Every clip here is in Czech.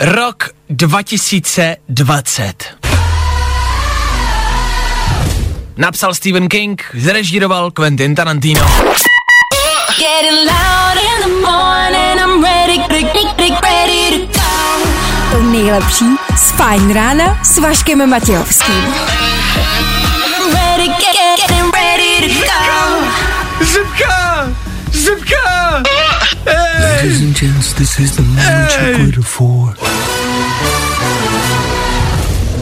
Rok 2020. Napsal Stephen King, zrežíroval Quentin Tarantino. To nejlepší z Fajn rána s Vaškem Matějovským. Zipka! Zipka! Ladies and gents, this is the moment you've waited for.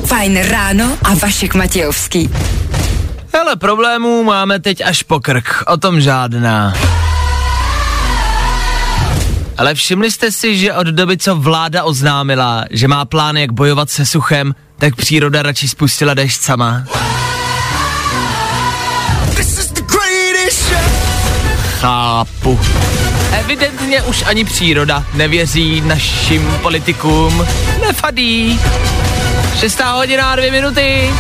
Fajn ráno a Vašek Matějovský. Hele, problémů máme teď až po krk, o tom žádná. Ale všimli jste si, že od doby, co vláda oznámila, že má plán, jak bojovat se suchem, tak příroda radši spustila déšť sama. Chápu. Evidentně už ani příroda nevěří našim politikům. Nefadí. Šestá hodina a dvě minuty.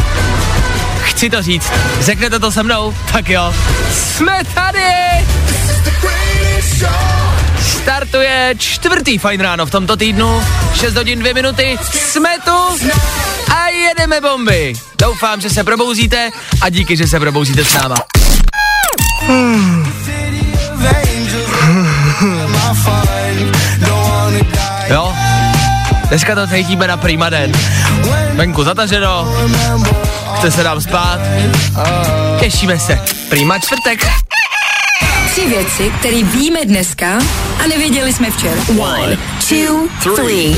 Chci to říct. Řeknete to se mnou? Tak jo. Jsme tady! Startuje čtvrtý fajn ráno v tomto týdnu. 6 hodin 2 minuty. Jsme tu a jedeme bomby. Doufám, že se probouzíte a díky, že se probouzíte s náma. Jo, dneska to cítíme na prima den. Venku zataženo, chce se nám spát, těšíme se. Prima čtvrtek. Tři věci, které víme dneska a nevěděli jsme včera. One, two, three.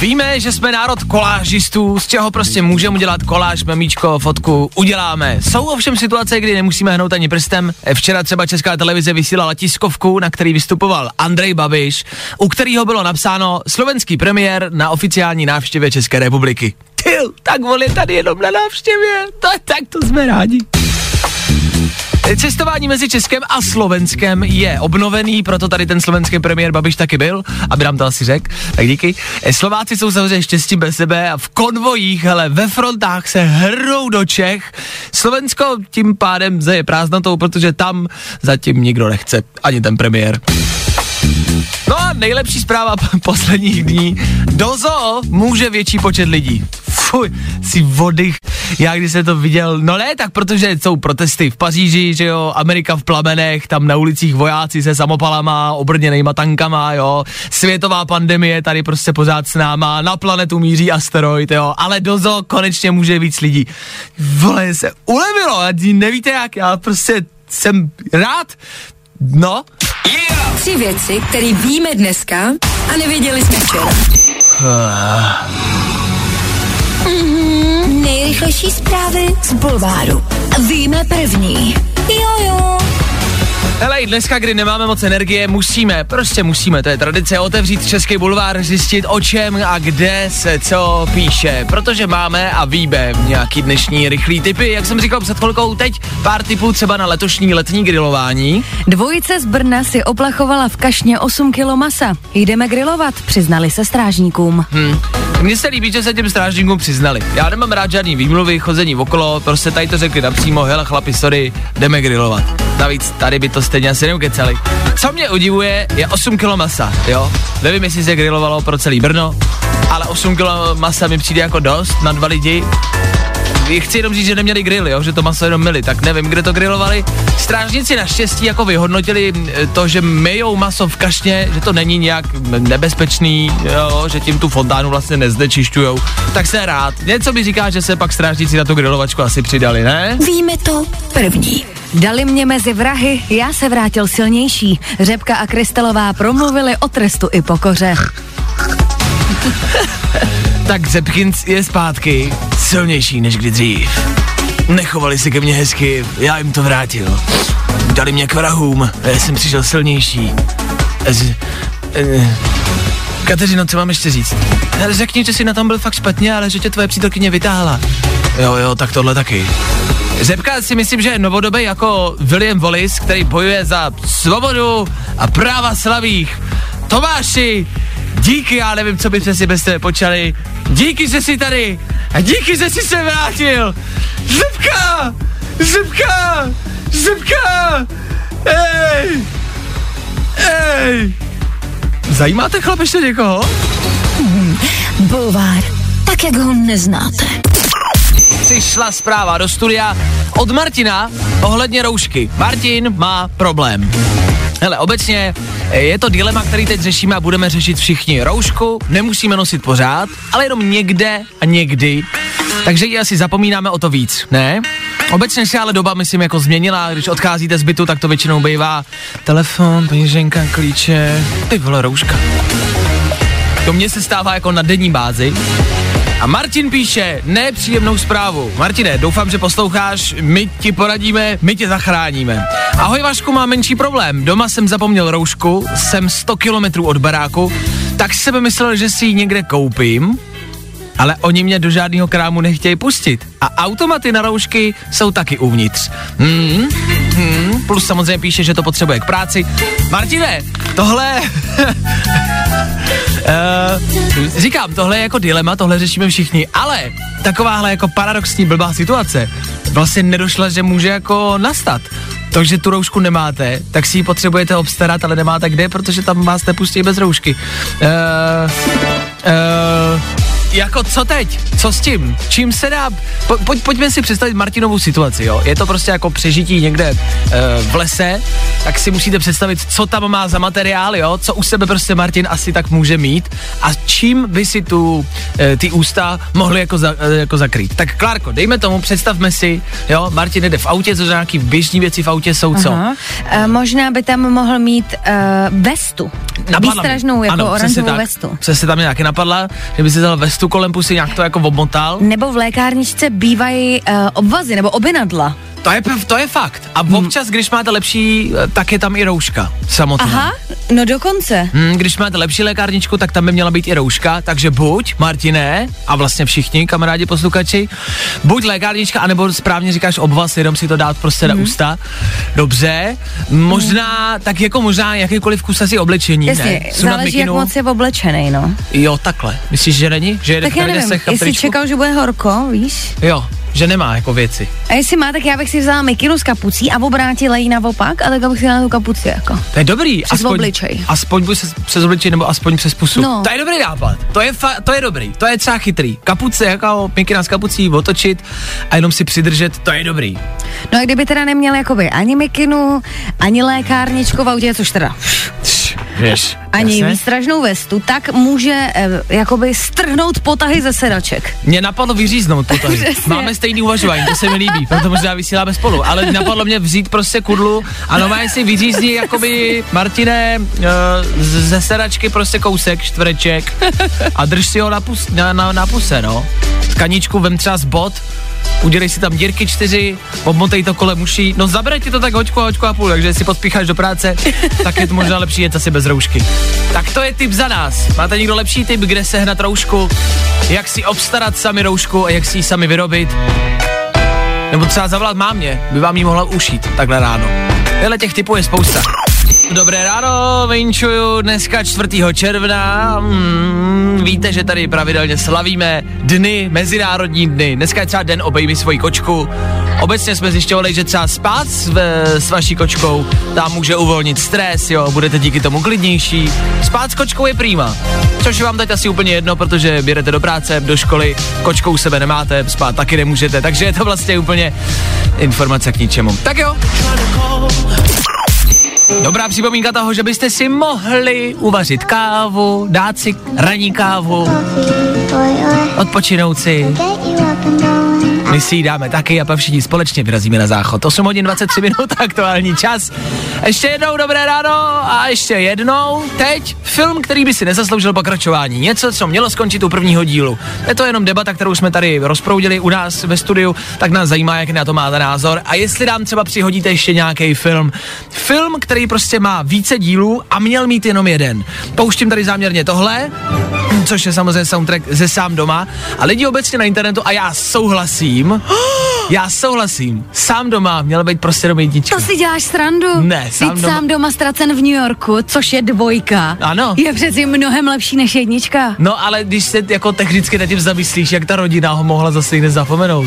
Víme, že jsme národ kolážistů, z čeho prostě můžeme udělat koláž, memíčko, fotku, uděláme. Jsou ovšem situace, kdy nemusíme hnout ani prstem. Včera třeba Česká televize vysílala tiskovku, na který vystupoval Andrej Babiš, u kterého bylo napsáno slovenský premiér na oficiální návštěvě České republiky. Tyl, tak on je tady jenom na návštěvě, to, tak to jsme rádi. Cestování mezi Českem a Slovenskem je obnovený, proto tady ten slovenský premiér Babiš taky byl, aby nám to asi řekl, tak díky. Slováci jsou samozřejmě štěstí bez sebe a v konvojích, ale ve frontách se hrnou do Čech. Slovensko tím pádem zeje prázdnotou, protože tam zatím nikdo nechce, ani ten premiér. No a nejlepší zpráva posledních dní. Do zoo může větší počet lidí. Fuj, si vody. Já když jsem to viděl, no ne, tak protože jsou protesty v Paříži, že jo, Amerika v plamenech, tam na ulicích vojáci se samopalama, obrněnejma tankama, jo, světová pandemie tady prostě pořád s náma, na planetu míří asteroid, jo, ale do zoo konečně může víc lidí. Vole, se ulevilo, a nevíte jak, já prostě jsem rád, no, Tři věci, které víme dneska a nevěděli jsme včera. Mhm, nejrychlejší zprávy z Bulváru. Víme první. Jo, jo. Hele, i dneska, kdy nemáme moc energie, musíme, prostě musíme, to je tradice, otevřít Český bulvár, zjistit o čem a kde se co píše, protože máme a víme nějaký dnešní rychlý typy, jak jsem říkal před chvilkou, teď pár typů třeba na letošní letní grilování. Dvojice z Brna si oplachovala v kašně 8 kilo masa. Jdeme grilovat, přiznali se strážníkům. Hmm. Mně se líbí, že se těm strážníkům přiznali. Já nemám rád žádný výmluvy, chození okolo, prostě tady to řekli napřímo, hele chlapi, sorry, jdeme grilovat. Navíc tady by to stejně asi neukecali. Co mě udivuje, je 8 kg masa, jo? Nevím, jestli se grilovalo pro celý Brno, ale 8 kg masa mi přijde jako dost na dva lidi. Chci jenom říct, že neměli grill, jo? že to maso jenom mili, tak nevím, kde to grilovali. Strážníci naštěstí jako vyhodnotili eh, to, že myjou maso v kašně, že to není nějak nebezpečný, jo? že tím tu fontánu vlastně nezdečišťujou. Tak se rád. Něco mi říká, že se pak strážníci na tu grilovačku asi přidali, ne? Víme to první. Dali mě mezi vrahy, já se vrátil silnější. Řepka a Krystalová promluvili o trestu i pokoře. tak Zepkins je zpátky, silnější než kdy dřív. Nechovali si ke mně hezky, já jim to vrátil. Dali mě k vrahům, já jsem přišel silnější. Z, eh, Kateřino, co mám ještě říct? Řekni, že jsi na tom byl fakt špatně, ale že tě tvoje přítelkyně vytáhla. Jo, jo, tak tohle taky. Řepka si myslím, že je novodobý jako William Wallace, který bojuje za svobodu a práva slavých. Tomáši, díky, já nevím, co byste si bez tebe počali. Díky, že jsi tady a díky, že jsi se vrátil. Řepka! Řepka! Řepka! Ej! Ej! Zajímáte chlap ještě někoho? Bulvár. Tak, jak ho neznáte. Přišla zpráva do studia od Martina ohledně roušky. Martin má problém. Hele, obecně je to dilema, který teď řešíme a budeme řešit všichni. Roušku nemusíme nosit pořád, ale jenom někde a někdy. Takže ji asi zapomínáme o to víc, ne? Obecně se ale doba, myslím, jako změnila. Když odcházíte z bytu, tak to většinou bývá telefon, peněženka, klíče, ty vole, rouška. To mně se stává jako na denní bázi. A Martin píše nepříjemnou zprávu. Martine, doufám, že posloucháš, my ti poradíme, my tě zachráníme. Ahoj Vašku, mám menší problém. Doma jsem zapomněl roušku, jsem 100 kilometrů od baráku, tak jsem myslel, že si ji někde koupím, ale oni mě do žádného krámu nechtějí pustit. A automaty na roušky jsou taky uvnitř. Hmm, hmm, plus samozřejmě píše, že to potřebuje k práci. Martine, tohle... uh, říkám, tohle je jako dilema, tohle řešíme všichni, ale takováhle jako paradoxní blbá situace vlastně nedošla, že může jako nastat. To, že tu roušku nemáte, tak si ji potřebujete obstarat, ale nemáte kde, protože tam vás nepustí bez roušky. Uh, uh, jako co teď? Co s tím? Čím se dá? Po, pojď, pojďme si představit Martinovou situaci, jo. Je to prostě jako přežití někde uh, v lese, tak si musíte představit, co tam má za materiál, jo, co u sebe prostě Martin asi tak může mít a čím by si tu uh, ty ústa mohli jako, za, uh, jako zakrýt. Tak Klárko, dejme tomu, představme si, jo, Martin jde v autě, co nějaký běžní věci v autě jsou, co? Aha. E, možná by tam mohl mít uh, vestu. Napadla mě. Výstražnou, jako Ano, oranžovou tak. vestu. Přesně tam mě nějaký napadla, že by si dal vestu kolem pusy, nějak to jako obmotal. Nebo v lékárničce bývají uh, obvazy nebo obinadla. To je, to je fakt. A občas, když máte lepší, eh, tak je tam i rouška samotná. Aha, no dokonce. Hmm, když máte lepší lékárničku, tak tam by měla být i rouška, takže buď, Martine, a vlastně všichni kamarádi posluchači, buď lékárnička, anebo správně říkáš obvaz, jenom si to dát prostě Mhm. na ústa. Dobře, možná, tak jako možná jakýkoliv kus asi oblečení, Jasně, ne? Záleží, jak moc je oblečený, no. Jo, takhle. Myslíš, že není? Že jede Tak v já nevím, jestli čekal, že bude horko, víš? Jo, že nemá jako věci. A jestli má, tak já bych si vzala mikinu s kapucí a obrátila ji naopak a tak abych si dala tu kapuci jako. To je dobrý. Přes obličej. Aspoň buď se, přes obličej, nebo aspoň přes pusu. No. To je dobrý nápad. To je, fa- to je dobrý. To je třeba chytrý. Kapuce, jako mikina s kapucí, otočit a jenom si přidržet, to je dobrý. No a kdyby teda neměl jakoby ani mikinu, ani lékárničku v autě, což teda Víš. ani jasně. výstražnou vestu, tak může eh, jakoby strhnout potahy ze sedaček. Mě napadlo vyříznout. Přesně. Máme stejný uvažování, to se mi líbí, proto možná vysíláme spolu. Ale napadlo mě vzít prostě kudlu a normálně si vyřízni jakoby Martine z- ze sedačky prostě kousek, čtvereček a drž si ho na, pus, na, na, na puse, no. Tkaničku vem třeba z bot, udělej si tam dírky čtyři, obmotej to kolem uší, no zabere ti to tak hoďku a hoďku a půl, takže si pospícháš do práce, tak je to možná lepší jet asi bez roušky. Tak to je tip za nás. Máte někdo lepší tip, kde sehnat roušku, jak si obstarat sami roušku a jak si ji sami vyrobit? Nebo třeba zavolat mámě, by vám ji mohla ušít takhle ráno. Těhle těch typů je spousta. Dobré ráno, vinčuju dneska 4. června. Hmm, víte, že tady pravidelně slavíme dny, mezinárodní dny. Dneska je třeba den obejmi svoji kočku. Obecně jsme zjišťovali, že třeba spát s, s vaší kočkou, tam může uvolnit stres, jo, budete díky tomu klidnější. Spát s kočkou je prýma. Což je vám teď asi úplně jedno, protože běrete do práce, do školy, kočkou sebe nemáte, spát taky nemůžete, takže je to vlastně úplně informace k ničemu. Tak jo. Dobrá připomínka toho, že byste si mohli uvařit kávu, dát si ranní kávu, odpočinout si. My si ji dáme taky a pak všichni společně vyrazíme na záchod. 8 hodin 23 minut, aktuální čas. Ještě jednou dobré ráno a ještě jednou teď film, který by si nezasloužil pokračování. Něco, co mělo skončit u prvního dílu. Je to jenom debata, kterou jsme tady rozproudili u nás ve studiu, tak nás zajímá, jak na to máte názor. A jestli nám třeba přihodíte ještě nějaký film. Film, který prostě má více dílů a měl mít jenom jeden. Pouštím tady záměrně tohle, což je samozřejmě soundtrack ze sám doma. A lidi obecně na internetu, a já souhlasím, já souhlasím, sám doma měl být prostě jednička. To si děláš srandu? Ne, sám Vždyť doma- sám doma ztracen v New Yorku, což je dvojka. Ano. Je přeci mnohem lepší než jednička. No ale když se jako technicky nad tím zamyslíš, jak ta rodina ho mohla zase někde zapomenout.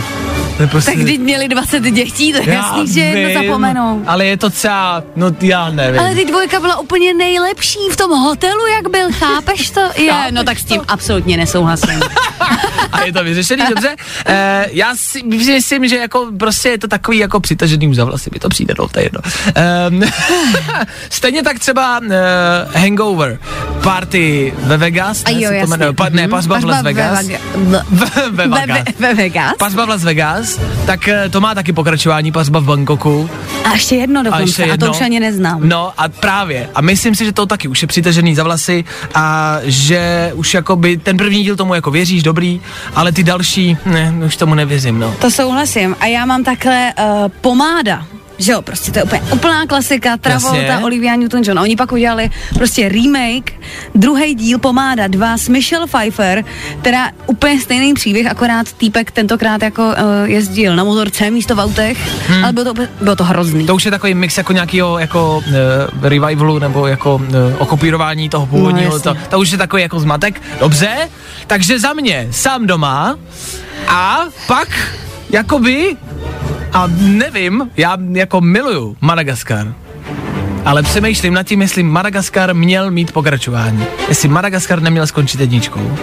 To je prostě... Tak když měli 20 dětí, to je Já jasný, že jedno zapomenou. Ale je to třeba, no já nevím. Ale ty dvojka byla úplně nejlepší v tom hotelu, jak byl, chápeš to? Je, no tak s tím absolutně nesouhlasím. A je to vyřešený, dobře. E, já si myslím, že jako prostě je to takový jako přitažený za vlasy, mi to přijde, no, to je jedno. E, stejně tak třeba e, Hangover, party ve Vegas, A jo, se to jmenuje, pa, ne, Mhm. pařba v Las ve Vegas. Ve, ve, Ve, Vegas. ve, ve Vegas. Pařba v Las Vegas, tak eh, to má taky pokračování, pařba v Bangkoku. A ještě jedno A dokonce, ještě a, jedno. to už ani neznám. No a právě. A myslím si, že to taky už je přitažený za vlasy a že už jakoby ten první díl tomu jako věříš, dobrý, ale ty další, ne, už tomu nevěřím, no. To souhlasím. A já mám takhle uh, pomáda. Že jo, prostě to je úplně úplná klasika, Travolta, Jasně. Olivia Newton-John. Oni pak udělali prostě remake, druhý díl Pomáda 2 s Michelle Pfeiffer, která úplně stejný příběh, akorát týpek tentokrát jako uh, jezdil na motorce místo v autech, hmm. ale bylo to, bylo to hrozný. To už je takový mix jako nějakého jako uh, revivalu nebo jako uh, okopírování toho původního, No, to, to už je takový jako zmatek. Dobře, takže za mě sám doma a pak jakoby a nevím, já jako miluju Madagaskar. Ale přemýšlím nad tím, jestli Madagaskar měl mít pokračování. Jestli Madagaskar neměl skončit jedničkou.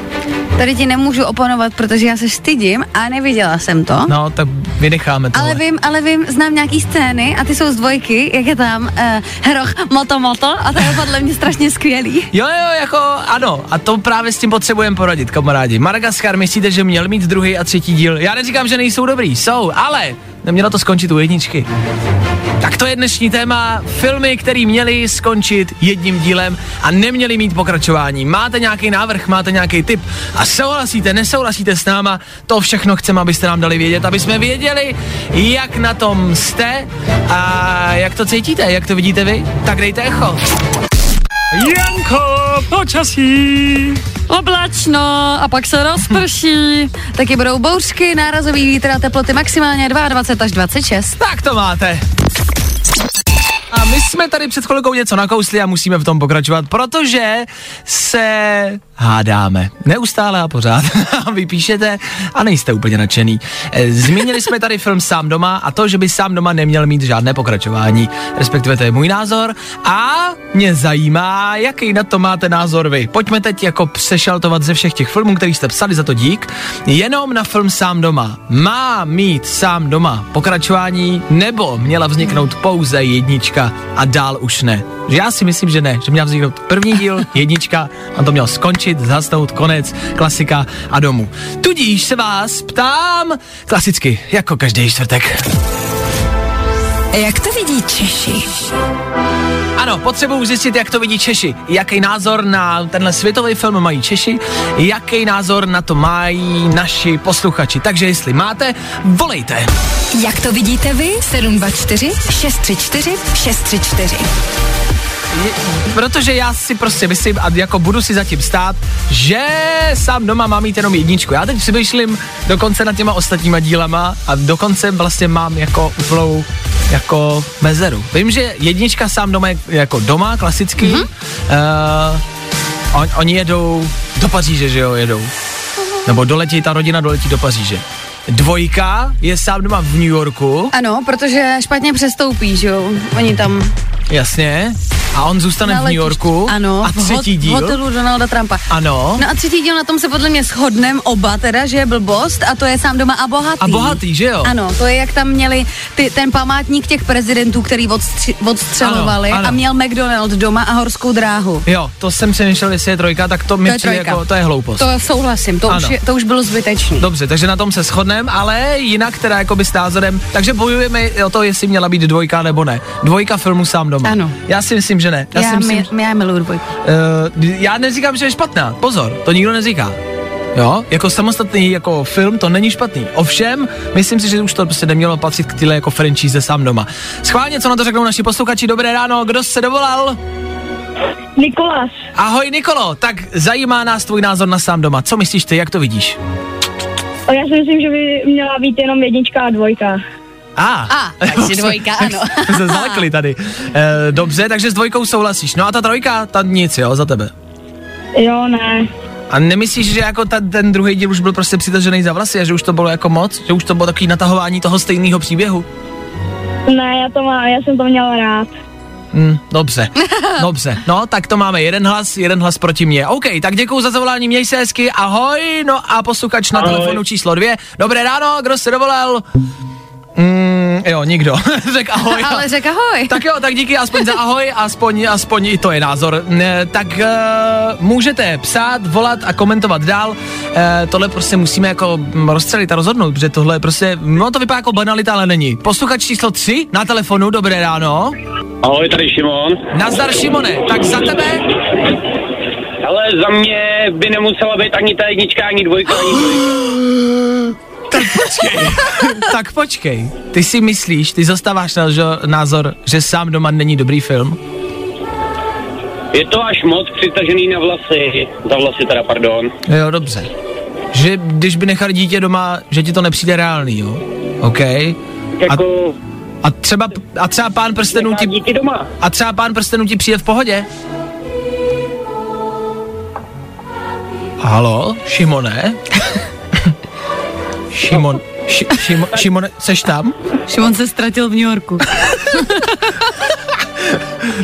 Tady ti nemůžu oponovat, protože já se stydím a neviděla jsem to. No, tak vynecháme to. Ale vím, ale vím, znám nějaký scény a ty jsou z dvojky, jak je tam uh, Heroch Moto Moto a to je podle mě strašně skvělý. Jo, jo, jako ano, a to právě s tím potřebujeme poradit, kamarádi. Madagaskar, myslíte, že měl mít druhý a třetí díl? Já neříkám, že nejsou dobrý, jsou, ale nemělo to skončit u jedničky. Tak to je dnešní téma. Filmy, které měly skončit jedním dílem a neměly mít pokračování. Máte nějaký návrh, máte nějaký tip a souhlasíte, nesouhlasíte s náma, to všechno chceme, abyste nám dali vědět, aby jsme věděli, jak na tom jste a jak to cítíte, jak to vidíte vy. Tak dejte echo. Janko, počasí. Oblačno a pak se rozprší. Taky budou bouřky, nárazový vítr a teploty maximálně 22 až 26. Tak to máte. A my jsme tady před chvilkou něco nakousli a musíme v tom pokračovat, protože se hádáme. Neustále a pořád. Vy píšete a nejste úplně nadšený. Eh, Zmínili jsme tady film Sám doma a to, že by Sám doma neměl mít žádné pokračování. Respektive to je můj názor. A mě zajímá, jaký na to máte názor vy. Pojďme teď jako přešaltovat ze všech těch filmů, který jste psali za to dík. Jenom na film Sám doma. Má mít Sám doma pokračování nebo měla vzniknout pouze jednička a dál už ne. Že Já si myslím, že ne, že měla vzniknout první díl, jednička, a to měl skončit, zhasnout, konec, klasika a domů. Tudíž se vás ptám klasicky, jako každý čtvrtek. Jak to vidí Češi? Ano, potřebuju zjistit, jak to vidí Češi. Jaký názor na tenhle světový film mají Češi, jaký názor na to mají naši posluchači. Takže jestli máte, volejte. Jak to vidíte vy? 724 634 634. Je- Protože já si prostě myslím a jako budu si zatím stát, že sám doma mám mít jenom jedničku. Já teď přemýšlím dokonce nad těma ostatníma dílama a dokonce vlastně mám jako úplnou jako mezeru. Vím, že jednička sám doma je jako doma, klasicky. Mm-hmm. Uh, on, oni jedou do Paříže, že jo, jedou. Nebo doletí, ta rodina doletí do Paříže. Dvojka je sám doma v New Yorku, Ano, protože špatně přestoupí, že jo? Oni tam jasně. A on zůstane na v New Yorku. Ano, a třetí v díl. hotelu Donalda Trumpa. Ano. No a třetí díl na tom se podle mě shodnem oba teda, že je blbost a to je sám doma a bohatý. A bohatý, že jo? Ano, to je jak tam měli ty, ten památník těch prezidentů, který odstři, odstřelovali Ano, ano. a měl McDonald doma a horskou dráhu. Jo, to jsem přemýšlel, jestli je trojka, tak to mi To je přijde jako, to je hloupost. To souhlasím, to už, Ano. je, to už bylo zbytečný. Dobře, takže na tom se shodneme, ale jinak teda jakoby s názorem, takže bojujeme o to, jestli měla být dvojka nebo ne. Dvojka filmu sám doma. Ano. Já si myslím, že ne. Já, já, si myslím, mi, já miluju dvojku. uh, já neříkám, že je špatná. Pozor, to nikdo neříká. Jo, jako samostatný jako film to není špatný. Ovšem, myslím si, že už to prostě nemělo patřit k tyhle jako franchise sám doma. Schválně, co na to řeknou naši posluchači. Dobré ráno, kdo se dovolal? Nikolas, Ahoj Nikolo, tak zajímá nás tvůj názor na sám doma. Co myslíš ty, jak to vidíš? já si myslím, že by měla být jenom jednička a dvojka. A, A, takže dvojka, ano. Jsme se zalekli tady. E, dobře, takže s dvojkou souhlasíš. No a ta trojka, ta nic, jo, za tebe. Jo, ne. A nemyslíš, že jako ta, ten druhý díl už byl prostě přitažený za vlasy a že už to bylo jako moc? Že už to bylo takový natahování toho stejného příběhu? Ne, já to mám, já jsem to měla rád. Hmm, dobře, dobře. No, tak to máme jeden hlas, jeden hlas proti mně. OK, tak děkuji za zavolání, měj se hezky, ahoj. No a posluchač na Ahoj. telefonu číslo dvě. Dobré ráno, kdo se dovolal? Mm, jo, nikdo. Řek ahoj. Ale řek ahoj. Tak jo, tak díky aspoň za ahoj, aspoň, aspoň i to je názor. Ne, tak uh, můžete psát, volat a komentovat dál. Uh, tohle prostě musíme jako mm, rozstřelit a rozhodnout, protože tohle je prostě, no to vypadá jako banalita, ale není. Posluchač číslo 3 na telefonu, dobré ráno. Ahoj, tady Šimon. Nazdar Šimone, tak za tebe Ale za mě by nemusela být ani ta jednička, ani dvojka, ani dvojka. tak počkej. Ty si myslíš, ty zastáváš názor, názor, že sám doma není dobrý film? Je to až moc přitažený na vlasy, za vlasy teda, pardon. Jo, dobře. Že když by nechal dítě doma, že ti to nepřijde reálný, jo? OK. A, Jako, a třeba, a třeba pán prstenů ti, díky doma. a třeba pán prstenů ti přijde v pohodě? Halo, Šimone? Šimon, ši, Šimo, Šimone, seš tam? Šimon se ztratil v New Yorku.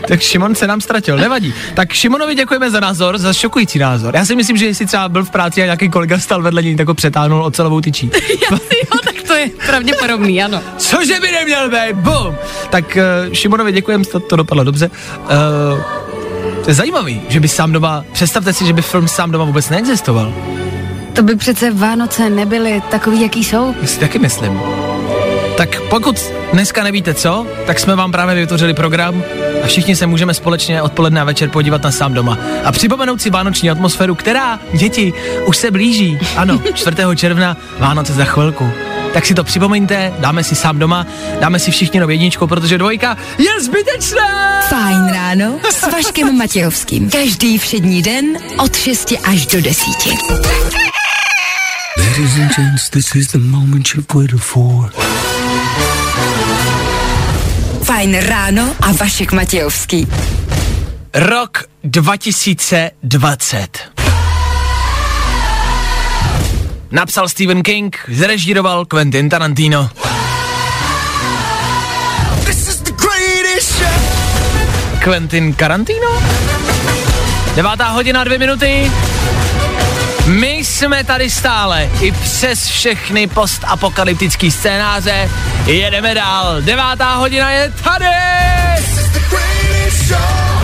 Tak Šimon se nám ztratil, nevadí. Tak Šimonovi děkujeme za názor, za šokující názor. Já si myslím, že jestli třeba byl v práci a nějaký kolega stal vedle něj, tak ho přetáhnul ocelovou tyčí. jo, tak to je pravděpodobný, ano. Cože by neměl být, bum! Tak uh, Šimonovi děkujeme, to, to dopadlo dobře. Uh, to je zajímavý, že by sám doma, představte si, že by film sám doma vůbec neexistoval. To by přece Vánoce nebyly takový, jaký jsou. Já si taky myslím. Tak pokud dneska nevíte co, tak jsme vám právě vytvořili program a všichni se můžeme společně odpoledne a večer podívat na sám doma. A připomenout si vánoční atmosféru, která, děti, už se blíží. Ano, 4. června, Vánoce za chvilku. Tak si to připomeňte, dáme si sám doma, dáme si všichni novou jedničku, protože dvojka je zbytečná! Fajn ráno s Vaškem Matějovským. Každý všední den od 6 až do 10. Ladies and gents, this is the moment you've waited for. Fajn ráno a Vašek Matějovský. Rok 2020. Napsal Stephen King, zrežíroval Quentin Tarantino. Quentin Tarantino? Devátá hodina, dvě minuty. My jsme tady stále, i přes všechny postapokalyptické scénáře. Jedeme dál. Devátá hodina je tady!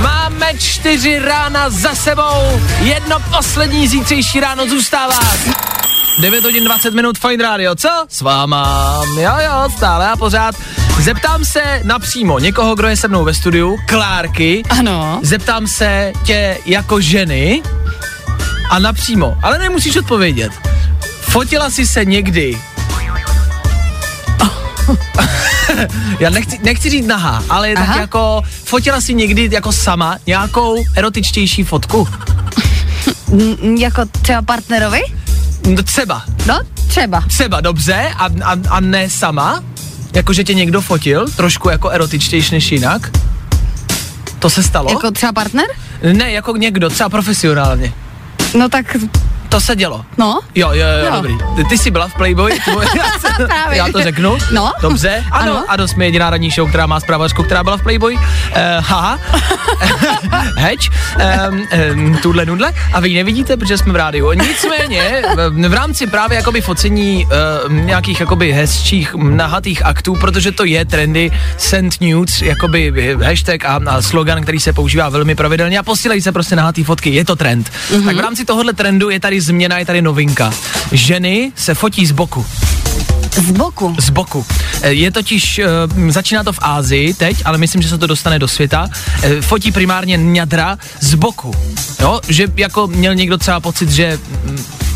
Máme čtyři rána za sebou, jedno poslední zítřejší ráno zůstává. 9 hodin 20 minut Fine Radio, co? S váma, jo jo, stále a pořád. Zeptám se napřímo někoho, kdo je se mnou ve studiu, Klárky. Ano. Zeptám se tě jako ženy a napřímo, ale nemusíš odpovědět. Fotila jsi se někdy Já nechci, nechci říct nahá, ale tak Aha. jako fotila si někdy jako sama nějakou erotičtější fotku? N- jako třeba partnerovi? No třeba, No, třeba. třeba, dobře, a, a, a ne sama? Jako, že tě někdo fotil, trošku jako erotičtější než jinak? To se stalo? Jako třeba partner? Ne, jako někdo, třeba profesionálně. No tak, To se dělo. no. Jo, jo, jo, Jo. dobrý. Ty, ty jsi byla v Playboy? Ty, já, to řeknu. No. Dobře. Ano, Ano. ano. jsme jediná radní show, která má zpravodačku, která byla v Playboy. Uh, haha. Heč. Um, um, tuhle nudle. A vy ji nevidíte, protože jsme v rádiu. Nicméně, v, v rámci právě jakoby focení uh, nějakých jakoby hezčích nahatých aktů, protože to je trendy send nudes, jakoby hashtag a, a slogan, který se používá velmi pravidelně a posílají se prostě nahatý fotky, je to trend. Mm-hmm. Tak v rámci tohohle trendu je tady změna, je tady novinka. Ženy se fotí z boku Z boku. z boku. Eh, Je totiž, uh, začíná to v Ázii teď, ale myslím, že se to dostane do světa. Uh, fotí primárně ňadra z boku. Jo, že jako měl někdo třeba pocit, že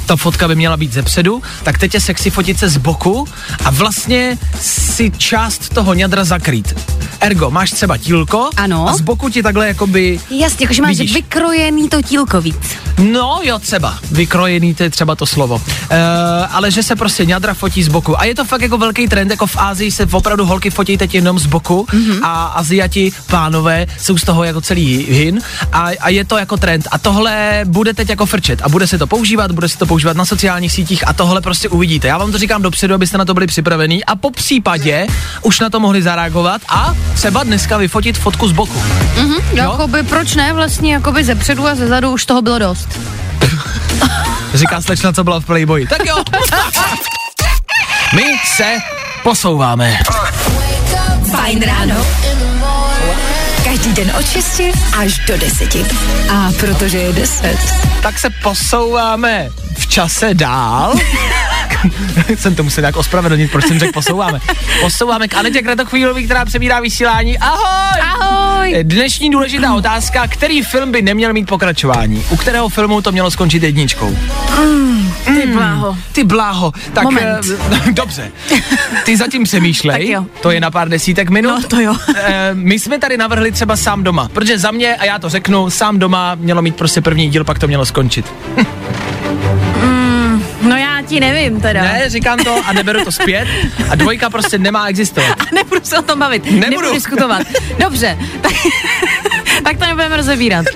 ta fotka by měla být ze předu, tak teď je sexy fotit se z boku a vlastně si část toho ňadra zakrýt. Ergo, máš třeba tílko Ano. a z boku ti takhle jakoby Jasně, jakože máš Vidíš. vykrojený to tílko víc. No jo, třeba. Vykrojený, to je třeba to slovo. E, ale že se prostě ňadra fotí z boku. A je to fakt jako velký trend, jako v Ázii se opravdu holky fotí teď jenom z boku mm-hmm. a Aziati, pánové, jsou z toho jako celý hin a, a je to jako trend. A tohle bude teď jako frčet a bude se to používat, bude se to používat na sociálních sítích a tohle prostě uvidíte. Já vám to říkám dopředu, abyste na to byli připravení a po případě už na to mohli zareagovat a třeba dneska vyfotit fotku z boku. Mhm, jakoby, proč ne, vlastně jakoby ze předu a ze zadu už toho bylo dost. Říká slečna, co byla v Playboyi. Tak jo. My se posouváme. Fajn ráno. Každý den od 6 až do 10. A protože je 10. Tak se posouváme v čase dál. jsem to musel nějak ospravedlnit, proč jsem řekl posouváme. Posouváme k Anetě Kratochvílový, která přebírá vysílání. Ahoj! Ahoj! Dnešní důležitá otázka, který film by neměl mít pokračování? U kterého filmu to mělo skončit jedničkou? Ty bláho. Ty bláho. Tak Moment. eh, dobře. Ty zatím přemýšlej. Tak jo. To je na pár desítek minut. No, to jo. Eh, my jsme tady navrhli třeba sám doma, protože za mě, a já to řeknu, sám doma mělo mít prostě první díl, pak to mělo skončit. No já ti nevím teda. Ne, říkám to a neberu to zpět. A dvojka prostě nemá existovat. Nebudu se o tom bavit. Nebudu. Nebudu diskutovat. Dobře, tak, tak to nebudeme rozebírat.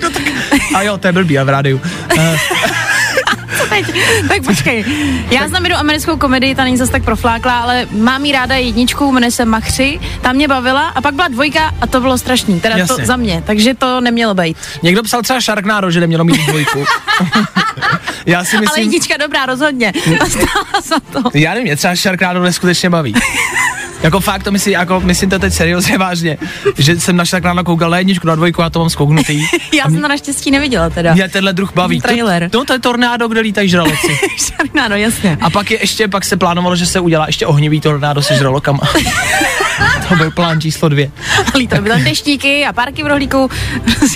A jo, to je blbý a v rádiu. Co teď? Tak počkej. Já znám jednu americkou komedii, ta není zase tak profláklá, ale mám jí ráda jedničku, jmenuje se Machři, ta mě bavila a pak byla dvojka a to bylo strašný, teda Jasně. to za mě, takže to nemělo být. někdo psal třeba Sharknado, že nemělo mít dvojku. já si Ale myslím, jednička dobrá, rozhodně. Ta stála za to. já nevím, mě třeba Sharknado neskutečně baví. Jako fakt, to myslím, jako, myslím to teď seriózně vážně, že jsem na Sharknado koukal na jedničku, na dvojku a to mám skouknutý. Já jsem to naštěstí neviděla teda. Mě tenhle druh baví. Trailer. To, no, to je tornádo, kde lítají žraloci. no jasně. A pak je ještě, pak se plánovalo, že se udělá ještě ohnivý tornádo se žralokama. to byl plán číslo dvě. Lítají by tam deštíky a párky v rohlíku,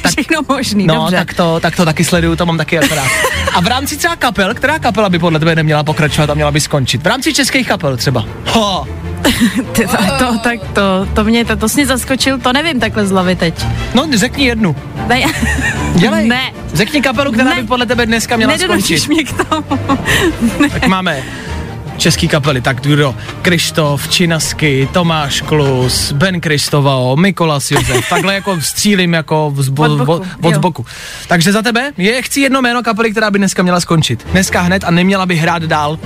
všechno možný, No, dobře. tak to, tak to taky sleduju, to mám taky akorát. A v rámci třeba kapel, která kapela by podle tebe neměla pokračovat a měla by skončit? V rámci českých kapel třeba. Ho, to, to, tak to, to mě, to, to jsi mě zaskočil, to nevím takhle z hlavy teď. no řekni jednu. Ne, Dělej. Ne. Řekni kapelu, která Ne. by podle tebe dneska měla nedonutíš skončit. mě k tomu. Tak máme český kapely, tak kdo? Krištof, Činasky, Tomáš Klus, Ben Kristovao, Mikolas Josef, takhle jako střílím jako z bo, Od boku, od, od boku. Takže za tebe je, chci jedno jméno kapely, která by dneska měla skončit. Dneska hned a neměla by hrát dál.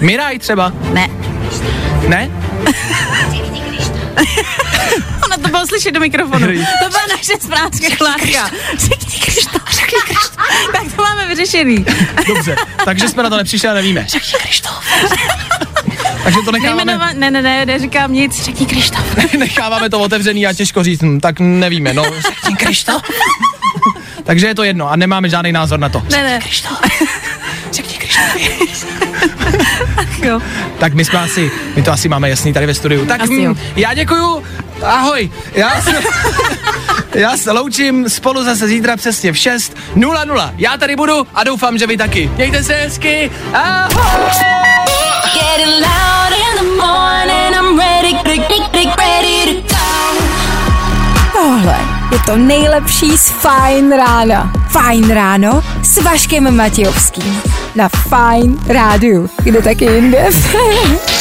Miraj třeba, Ne, ne? ona to bylo slyšet do mikrofonu. To byla naše správská chlátka. Tak to máme vyřešený. Dobře, takže jsme na to nepřišli a nevíme. Řekni Krištof. takže to necháváme, Nejmenova, ne, ne, ne, neříkám nic, řekni Krištof. necháváme to otevřený a těžko říct, hm, tak nevíme, no. Řekni Krištof. takže je to jedno a nemáme žádný názor na to. Ne, ne. Krištof. Jo. Tak my jsme asi, my to asi máme jasný tady ve studiu. Tak Asi jo. hm, já děkuju, ahoj, já se, já se loučím, spolu zase zítra přesně v 6.00. Já tady budu a doufám, že vy taky. Mějte se hezky, ahoj! Getting loud in the morning, I'm ready, ready, ready to go. Tohle je to nejlepší z Fajn rána. Fajn ráno s Vaškem Matějovským. Na Fajn rádiu. Kde taky jinde?